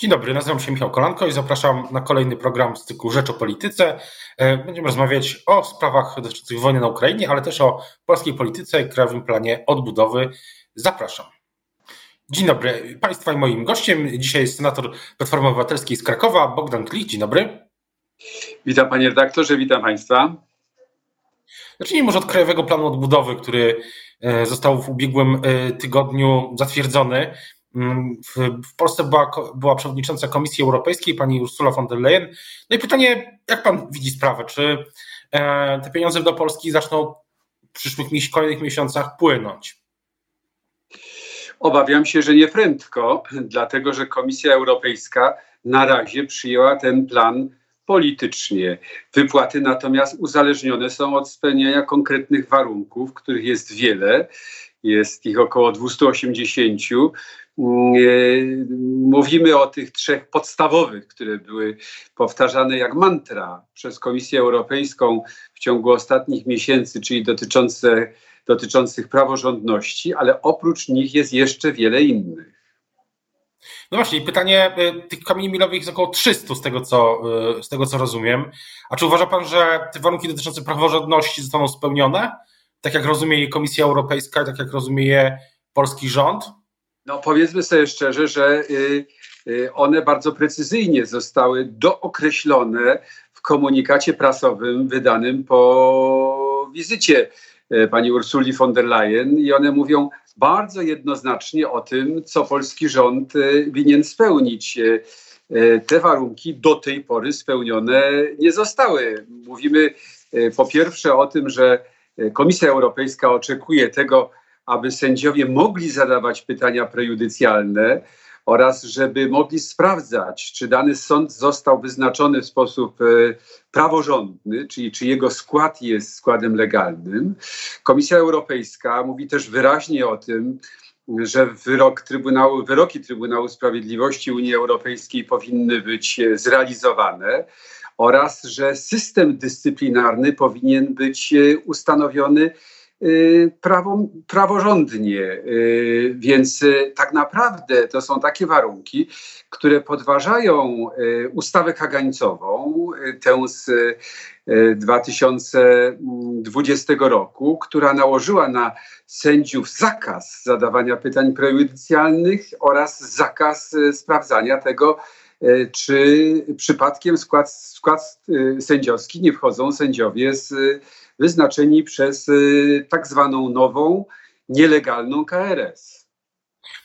Dzień dobry, nazywam się Michał Kolanko i zapraszam na kolejny program z cyklu Rzecz o Polityce. E, będziemy rozmawiać o sprawach dotyczących wojny na Ukrainie, ale też o polskiej polityce i krajowym planie odbudowy. Zapraszam. Dzień dobry Państwa i moim gościem dzisiaj jest senator Platformy Obywatelskiej z Krakowa, Bogdan Klich. Dzień dobry. Witam panie redaktorze, witam Państwa. Zacznijmy może od Krajowego Planu Odbudowy, który e, został w ubiegłym e, tygodniu zatwierdzony. Mm, w, Polsce była, była przewodnicząca Komisji Europejskiej, pani Ursula von der Leyen. No i pytanie, jak pan widzi sprawę? Czy e, te pieniądze do Polski zaczną w przyszłych kolejnych miesiącach płynąć? Obawiam się, że nie prędko, dlatego że Komisja Europejska na razie przyjęła ten plan politycznie. Wypłaty natomiast uzależnione są od spełniania konkretnych warunków, których jest wiele. Jest ich około 280. Mm, e, mówimy o tych trzech podstawowych, które były powtarzane jak mantra przez Komisję Europejską w ciągu ostatnich miesięcy, czyli dotyczące, dotyczących praworządności, ale oprócz nich jest jeszcze wiele innych. No właśnie, pytanie, e, tych kamieni milowych jest około 300 z tego, co, e, z tego co rozumiem. A czy uważa pan, że te warunki dotyczące praworządności zostaną spełnione? Tak jak rozumie Komisja Europejska, tak jak rozumie polski rząd? No powiedzmy sobie szczerze, że y, y, one bardzo precyzyjnie zostały dookreślone w komunikacie prasowym wydanym po wizycie y, pani Ursuli von der Leyen i one mówią bardzo jednoznacznie o tym, co polski rząd winien spełnić. Te warunki do tej pory spełnione nie zostały. Mówimy po pierwsze o tym, że Komisja Europejska oczekuje tego, aby sędziowie mogli zadawać pytania prejudycjalne oraz żeby mogli sprawdzać, czy dany sąd został wyznaczony w sposób e, praworządny, czyli czy jego skład jest składem legalnym. Komisja Europejska mówi też wyraźnie o tym, że wyrok Trybunału, wyroki Trybunału Sprawiedliwości Unii Europejskiej powinny być e, zrealizowane oraz że system dyscyplinarny powinien być e, ustanowiony Y, prawo, praworządnie. Y, więc tak naprawdę to są takie warunki, które podważają ustawę kagańcową, tę z 2020 roku, która nałożyła na sędziów zakaz zadawania pytań prejudycjalnych oraz zakaz sprawdzania tego, czy przypadkiem skład, skład sędziowski nie wchodzą sędziowie z wyznaczeni przez tak zwaną nową, nielegalną KRS.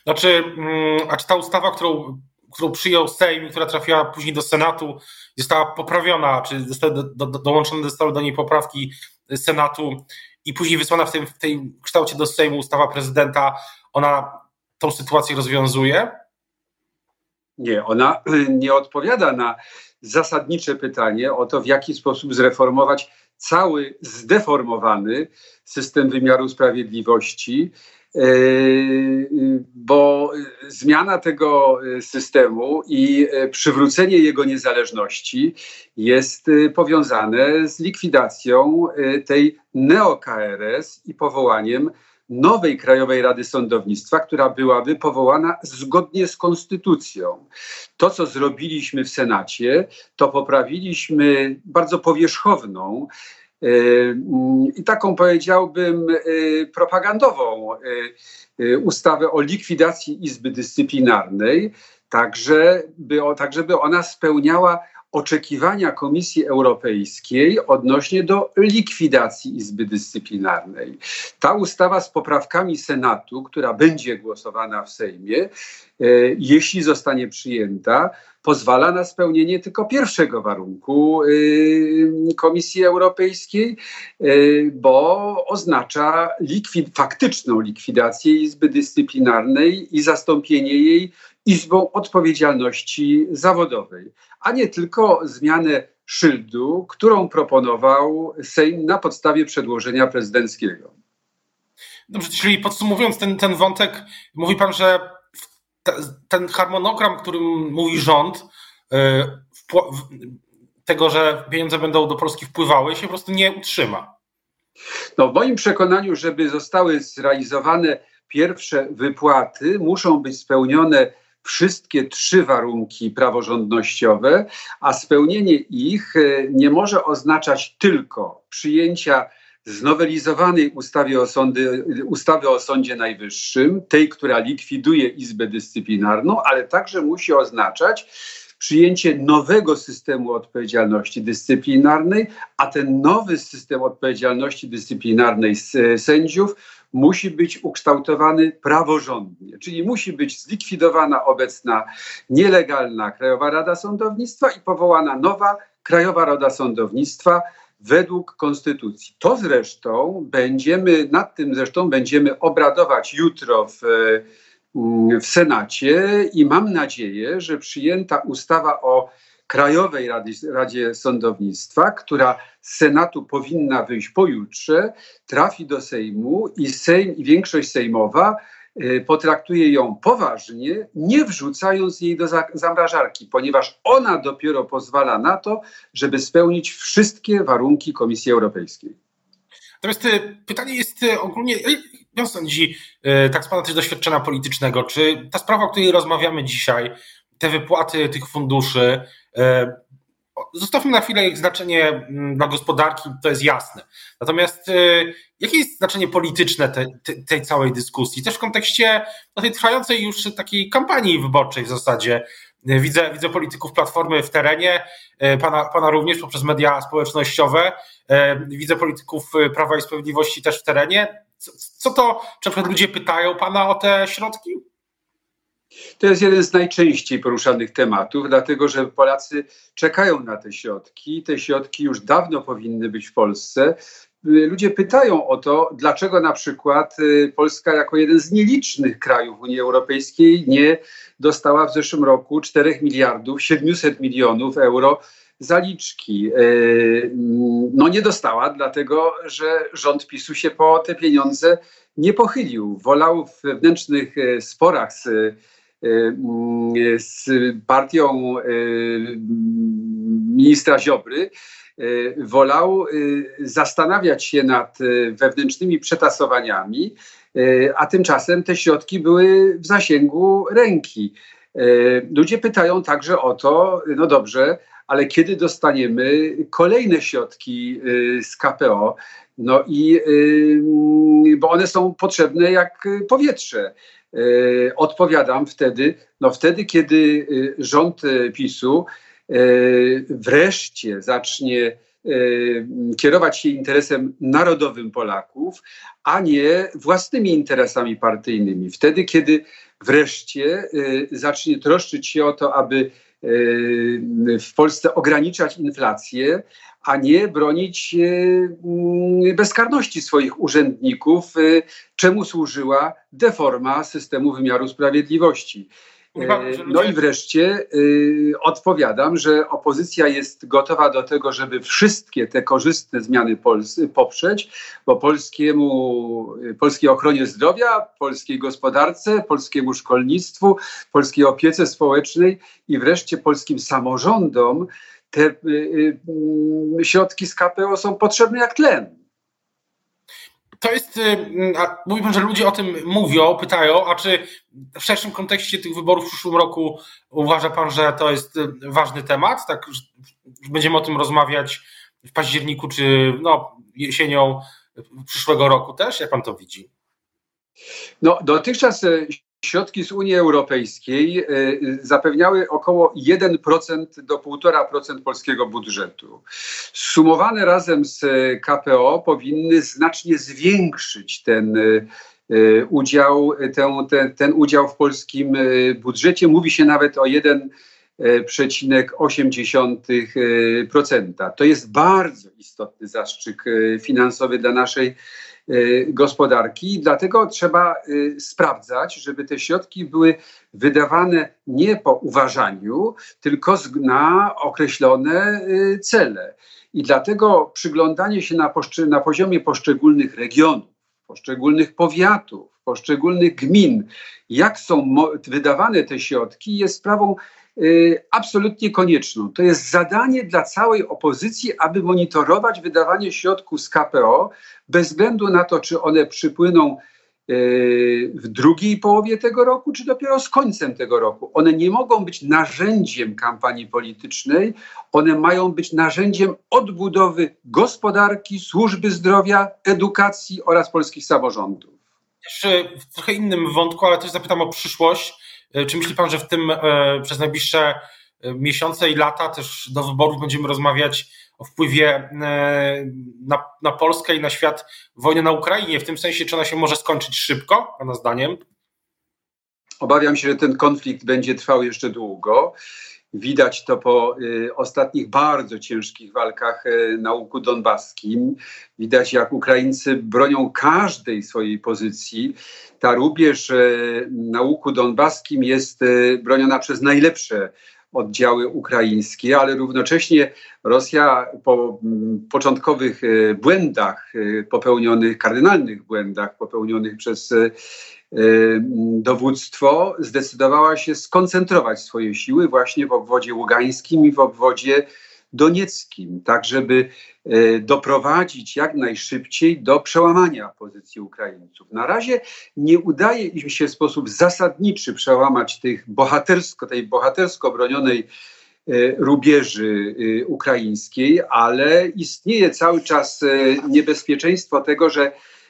Znaczy, mm, a czy ta ustawa, którą, którą przyjął Sejm, która trafiła później do Senatu, została poprawiona, czy zostały do, do, dołączone zostały do niej poprawki Senatu i później wysłana w tym, w tej kształcie do Sejmu ustawa prezydenta, ona tą sytuację rozwiązuje? Nie, ona nie odpowiada na zasadnicze pytanie o to, w jaki sposób zreformować cały zdeformowany system wymiaru sprawiedliwości, e, bo zmiana tego systemu i przywrócenie jego niezależności jest powiązane z likwidacją tej neo-KRS i powołaniem nowej Krajowej Rady Sądownictwa, która byłaby powołana zgodnie z konstytucją. To, co zrobiliśmy w Senacie, to poprawiliśmy bardzo powierzchowną e, i taką powiedziałbym e, propagandową e, ustawę o likwidacji Izby Dyscyplinarnej, tak żeby, tak żeby ona spełniała oczekiwania Komisji Europejskiej odnośnie do likwidacji Izby Dyscyplinarnej. Ta ustawa z poprawkami Senatu, która będzie głosowana w Sejmie, e, jeśli zostanie przyjęta, pozwala na spełnienie tylko pierwszego warunku e, Komisji Europejskiej, e, bo oznacza likwid faktyczną likwidację Izby Dyscyplinarnej i zastąpienie jej Izbą Odpowiedzialności Zawodowej, a nie tylko zmianę szyldu, którą proponował Sejm na podstawie przedłożenia prezydenckiego. Dobrze, czyli podsumowując ten, ten wątek, mówi pan, że ten harmonogram, którym mówi rząd, y, tego, że pieniądze będą do Polski wpływały, się po prostu nie utrzyma. No, w moim przekonaniu, żeby zostały zrealizowane pierwsze wypłaty, muszą być spełnione wszystkie trzy warunki praworządnościowe, a spełnienie ich e, nie może oznaczać tylko przyjęcia znowelizowanej ustawy o, sądy, ustawy o Sądzie Najwyższym, tej, która likwiduje Izbę Dyscyplinarną, ale także musi oznaczać przyjęcie nowego systemu odpowiedzialności dyscyplinarnej, a ten nowy system odpowiedzialności dyscyplinarnej sędziów musi być ukształtowany praworządnie, czyli musi być zlikwidowana obecna nielegalna Krajowa Rada Sądownictwa i powołana nowa Krajowa Rada Sądownictwa według konstytucji. To zresztą będziemy, nad tym zresztą będziemy obradować jutro w, w Senacie i mam nadzieję, że przyjęta ustawa o Krajowej Radzie, Radzie Sądownictwa, która z Senatu powinna wyjść pojutrze, trafi do Sejmu i Sejm i większość sejmowa y, potraktuje ją poważnie, nie wrzucając jej do zamrażarki, ponieważ ona dopiero pozwala na to, żeby spełnić wszystkie warunki Komisji Europejskiej. Natomiast y, pytanie jest y, ogólnie, jak sądzi, tak z Pana też doświadczenia politycznego, czy ta sprawa, o której rozmawiamy dzisiaj, te wypłaty tych funduszy, E, zostawmy na chwilę ich znaczenie mm, dla gospodarki, to jest jasne. Natomiast e, jakie jest znaczenie polityczne tej, tej całej dyskusji? Też w kontekście no, tej trwającej już takiej kampanii wyborczej w zasadzie. E, widzę, widzę polityków Platformy w terenie, pana, pana również poprzez media społecznościowe. Widzę polityków Prawa i Sprawiedliwości też w terenie. Co, co to, czy ludzie pytają pana o te środki? To jest jeden z najczęściej poruszanych tematów, dlatego że Polacy czekają na te środki. Te środki już dawno powinny być w Polsce. Ludzie pytają o to, dlaczego na przykład y, Polska jako jeden z nielicznych krajów Unii Europejskiej nie dostała w zeszłym roku 4 miliardów 700 milionów euro zaliczki. Y, no nie dostała, dlatego że rząd PiSu się po te pieniądze nie pochylił. Wolał w wewnętrznych y, sporach z z partią y, ministra Ziobry, y, wolał zastanawiać się nad wewnętrznymi przetasowaniami, a tymczasem te środki były w zasięgu ręki. Ludzie pytają także o to, no dobrze, ale kiedy dostaniemy kolejne środki z KPO? No i bo one są potrzebne jak powietrze. E, odpowiadam wtedy, no wtedy, kiedy e, rząd e, PiSu wreszcie zacznie kierować się interesem narodowym Polaków, a nie własnymi interesami partyjnymi. Wtedy, kiedy wreszcie zacznie troszczyć się o to, aby w Polsce ograniczać inflację, a nie bronić e, mm, bezkarności swoich urzędników, e, czemu służyła deforma systemu wymiaru sprawiedliwości. E, no i wreszcie odpowiadam, że opozycja jest gotowa do tego, żeby wszystkie te korzystne zmiany poprzeć, bo polskiemu, polskiej ochronie zdrowia, polskiej gospodarce, polskiemu szkolnictwu, polskiej opiece społecznej i wreszcie polskim samorządom te y, y, mm, środki z KPO są potrzebne jak tlen. To jest, y, mówi pan, że ludzie o tym mówią, pytają, a czy w szerszym kontekście tych wyborów w przyszłym roku uważa pan, że to jest ważny temat? Tak, będziemy o tym rozmawiać w październiku czy no, jesienią przyszłego roku też? Jak pan to widzi? No, dotychczas środki z Unii Europejskiej e, zapewniały około 1% do 1,5% polskiego budżetu. Sumowane razem z KPO powinny znacznie zwiększyć ten e, udział, ten, ten, ten udział w polskim e, budżecie. Mówi się nawet o 1,8%. To jest bardzo istotny zastrzyk finansowy dla naszej gospodarki. Dlatego trzeba y, sprawdzać, żeby te środki były wydawane nie po uważaniu, tylko na określone y, cele. I dlatego przyglądanie się na, na poziomie poszczególnych regionów, poszczególnych powiatów, poszczególnych gmin, jak są wydawane te środki, jest sprawą Y, absolutnie konieczną. To jest zadanie dla całej opozycji, aby monitorować wydawanie środków z KPO, bez względu na to, czy one przypłyną w drugiej połowie tego roku, czy dopiero z końcem tego roku. One nie mogą być narzędziem kampanii politycznej, one mają być narzędziem odbudowy gospodarki, służby zdrowia, edukacji oraz polskich samorządów. Jeszcze w trochę innym wątku, ale też zapytam o przyszłość. E, czy myśli Pan, że w tym e, przez najbliższe e, miesiące i lata też do wyborów będziemy rozmawiać o wpływie na, na Polskę i na świat wojny na Ukrainie? W tym sensie, czy ona się może skończyć szybko, Pana zdaniem? Obawiam się, że ten konflikt będzie trwał jeszcze długo. Widać to po y, ostatnich bardzo ciężkich walkach y, na łuku donbaskim. Widać, jak Ukraińcy bronią każdej swojej pozycji. Ta rubież y, na łuku donbaskim jest broniona przez najlepsze oddziały ukraińskie, ale równocześnie Rosja po początkowych błędach popełnionych, kardynalnych błędach popełnionych przez dowództwo zdecydowała się skoncentrować swoje siły właśnie w obwodzie ługańskim i w obwodzie donieckim, tak żeby e, doprowadzić jak najszybciej do przełamania pozycji Ukraińców. Na razie nie udaje im się w sposób zasadniczy przełamać tych bohatersko, tej bohatersko bronionej e, rubieży ukraińskiej, ale istnieje cały czas niebezpieczeństwo tego, że Y,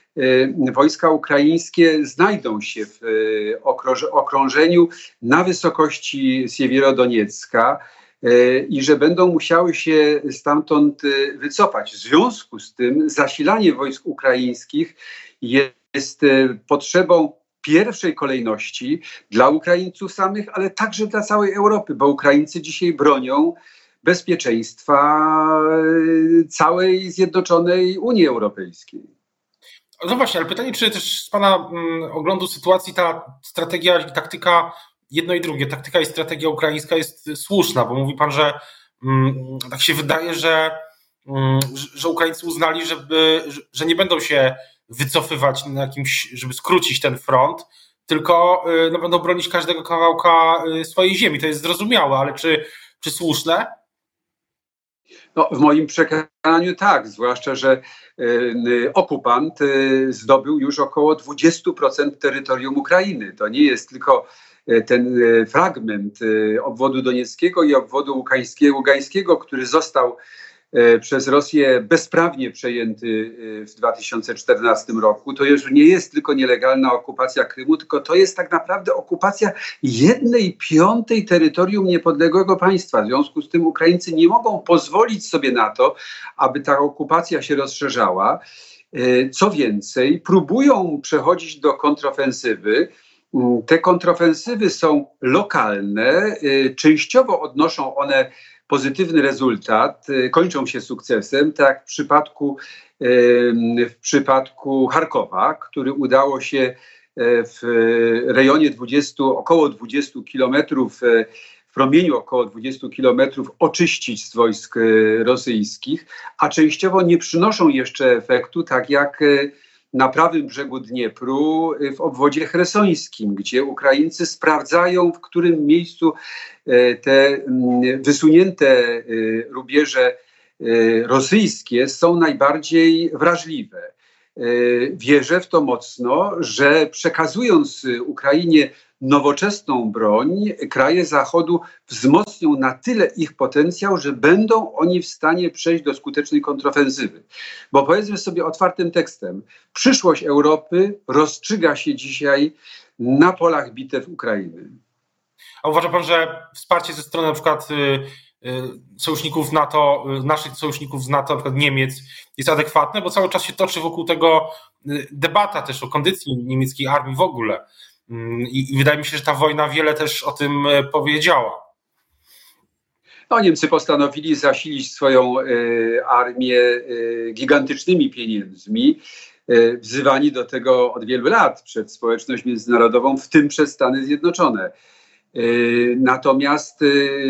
wojska ukraińskie znajdą się w y, okrążeniu na wysokości Siewierodoniecka y, i że będą musiały się stamtąd wycofać. W związku z tym zasilanie wojsk ukraińskich jest potrzebą pierwszej kolejności dla Ukraińców samych, ale także dla całej Europy, bo Ukraińcy dzisiaj bronią bezpieczeństwa całej zjednoczonej Unii Europejskiej. No właśnie, ale pytanie, czy też z Pana mm, oglądu sytuacji ta strategia i taktyka, jedno i drugie, taktyka i strategia ukraińska jest słuszna, bo mówi Pan, że mm, tak się wydaje, że, mm, że Ukraińcy uznali, żeby, że nie będą się wycofywać na jakimś, żeby skrócić ten front, tylko y, no, będą bronić każdego kawałka y, swojej ziemi. To jest zrozumiałe, ale czy, czy słuszne? No, w moim przekonaniu tak, zwłaszcza, że y, okupant y, zdobył już około 20% terytorium Ukrainy. To nie jest tylko y, ten fragment obwodu donieckiego i obwodu ługańskiego, który został przez Rosję bezprawnie przejęty e, w 2014 roku. To już nie jest tylko nielegalna okupacja Krymu, tylko to jest tak naprawdę okupacja jednej piątej terytorium niepodległego państwa. W związku z tym Ukraińcy nie mogą pozwolić sobie na to, aby ta okupacja się rozszerzała. E, co więcej, próbują przechodzić do kontrofensywy. Mm, te kontrofensywy są lokalne, częściowo odnoszą one pozytywny rezultat, y, kończą się sukcesem, tak w przypadku, w przypadku Charkowa, który udało się e, w rejonie 20, około 20 kilometrów, e, w promieniu około 20 kilometrów oczyścić z wojsk rosyjskich, a częściowo nie przynoszą jeszcze efektu, tak jak na prawym brzegu Dniepru w obwodzie cheresońskim, gdzie Ukraińcy sprawdzają, w którym miejscu e, te wysunięte e, rubieże e, rosyjskie są najbardziej wrażliwe. Wierzę w to mocno, że przekazując Ukrainie nowoczesną broń, kraje Zachodu wzmocnią na tyle ich potencjał, że będą oni w stanie przejść do skutecznej kontrofensywy. Bo powiedzmy sobie otwartym tekstem, przyszłość Europy rozstrzyga się dzisiaj na polach bitew Ukrainy. A uważa pan, że wsparcie ze strony na przykład y, y, sojuszników NATO, y, naszych sojuszników z NATO, na przykład Niemiec, jest adekwatne, bo cały czas się toczy wokół tego debata też o kondycji niemieckiej armii w ogóle. Mm, I, I, wydaje mi się, że ta wojna wiele też o tym e, powiedziała. No, Niemcy postanowili zasilić swoją y, armię y, gigantycznymi pieniędzmi, y, wzywani do tego od wielu lat przez społeczność międzynarodową, w tym przez Stany Zjednoczone. Natomiast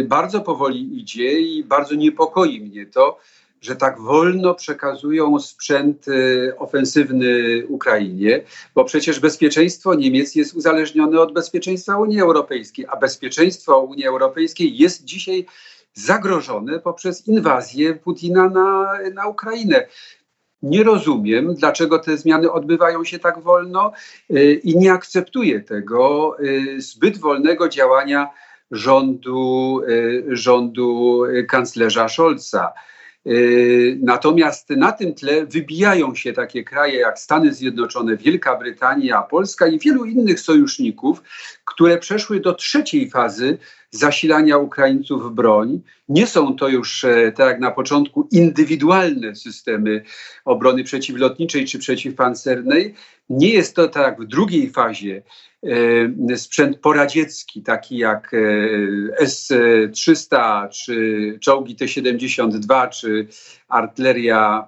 bardzo powoli idzie i bardzo niepokoi mnie to, że tak wolno przekazują sprzęt y, ofensywny Ukrainie, bo przecież bezpieczeństwo Niemiec jest uzależnione od bezpieczeństwa Unii Europejskiej, a bezpieczeństwo Unii Europejskiej jest dzisiaj zagrożone poprzez inwazję Putina na, na Ukrainę. nie rozumiem, dlaczego te zmiany odbywają się tak wolno i nie akceptuję tego zbyt wolnego działania rządu, rządu kanclerza Scholza. Yy, natomiast na tym tle wybijają się takie kraje jak Stany Zjednoczone, Wielka Brytania, Polska i wielu innych sojuszników, które przeszły do trzeciej fazy zasilania Ukraińców w broń. Nie są to już, e, tak jak na początku, indywidualne systemy obrony przeciwlotniczej czy przeciwpancernej. Nie jest to tak w drugiej fazie e, sprzęt poradziecki, taki jak e, S-300, czy czołgi T-72, czy artyleria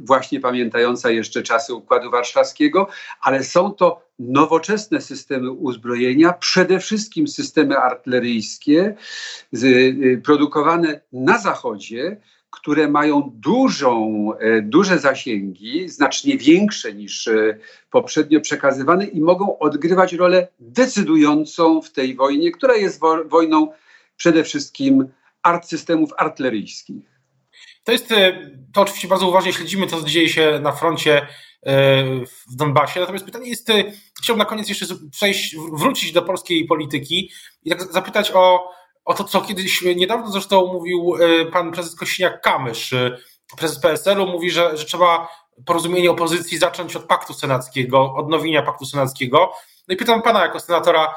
właśnie pamiętająca jeszcze czasy Układu Warszawskiego, ale są to nowoczesne systemy uzbrojenia, przede wszystkim systemy artyleryjskie, y, produkowane na Zachodzie, które mają dużą, e, duże zasięgi, znacznie większe niż e, poprzednio przekazywane i mogą odgrywać rolę decydującą w tej wojnie, która jest wojną przede wszystkim systemów artyleryjskich. To jest, e, to oczywiście bardzo uważnie śledzimy to, co dzieje się na froncie w Donbasie. Natomiast pytanie jest, chciałbym na koniec jeszcze przejść, wrócić do polskiej polityki i tak zapytać o, o to, co kiedyś niedawno zresztą mówił pan prezes Kośniak-Kamysz, prezes PSL-u, mówi, że, że trzeba porozumienie opozycji zacząć od paktu senackiego, odnowienia paktu senackiego. No i pytam pana jako senatora,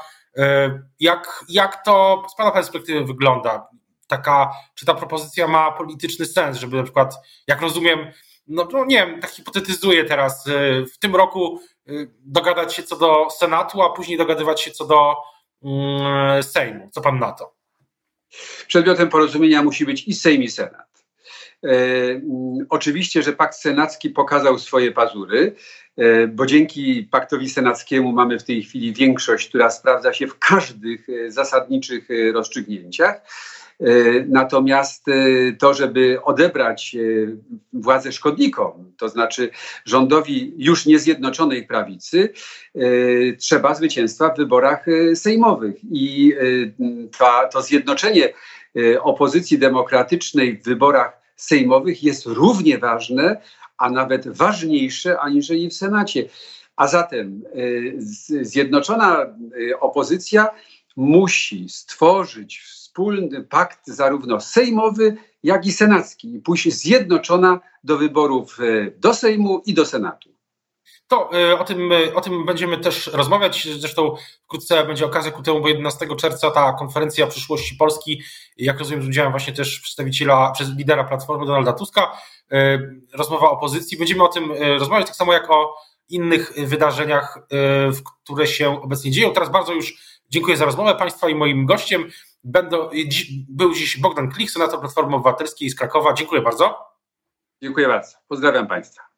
jak, jak to z pana perspektywy wygląda? Taka, czy ta propozycja ma polityczny sens, żeby na przykład, jak rozumiem, no, no nie wiem, tak hipotetyzuję teraz, y, w tym roku y, dogadać się co do Senatu, a później dogadywać się co do mm, Sejmu. Co pan na to? Przedmiotem porozumienia musi być i Sejm, i Senat. E, mm, oczywiście, że pakt senacki pokazał swoje pazury, bo dzięki paktowi senackiemu mamy w tej chwili większość, która sprawdza się w każdych zasadniczych rozstrzygnięciach. E, natomiast e, to, żeby odebrać e, władzę szkodnikom, to znaczy rządowi już niezjednoczonej prawicy, trzeba zwycięstwa w wyborach sejmowych. I to, to zjednoczenie opozycji demokratycznej w wyborach sejmowych jest równie ważne, a nawet ważniejsze aniżeli w Senacie. A zatem zjednoczona opozycja musi stworzyć wspólny pakt zarówno sejmowy, jak i senacki i pójść zjednoczona do wyborów e, do Sejmu i do Senatu. To e, o tym, e, o tym będziemy też rozmawiać. Zresztą wkrótce będzie okazja ku temu, bo 11 czerwca ta konferencja przyszłości Polski, jak rozumiem, z udziałem właśnie też przedstawiciela, przez lidera Platformy Donalda Tuska, rozmowa opozycji. Będziemy o tym rozmawiać, tak samo jak o innych wydarzeniach, które się obecnie dzieją. Teraz bardzo już dziękuję za rozmowę Państwa i moim gościem Będą, był dziś Bogdan Klich, senator Platformy Obywatelskiej z Krakowa. Dziękuję bardzo. Dziękuję bardzo. Pozdrawiam Państwa.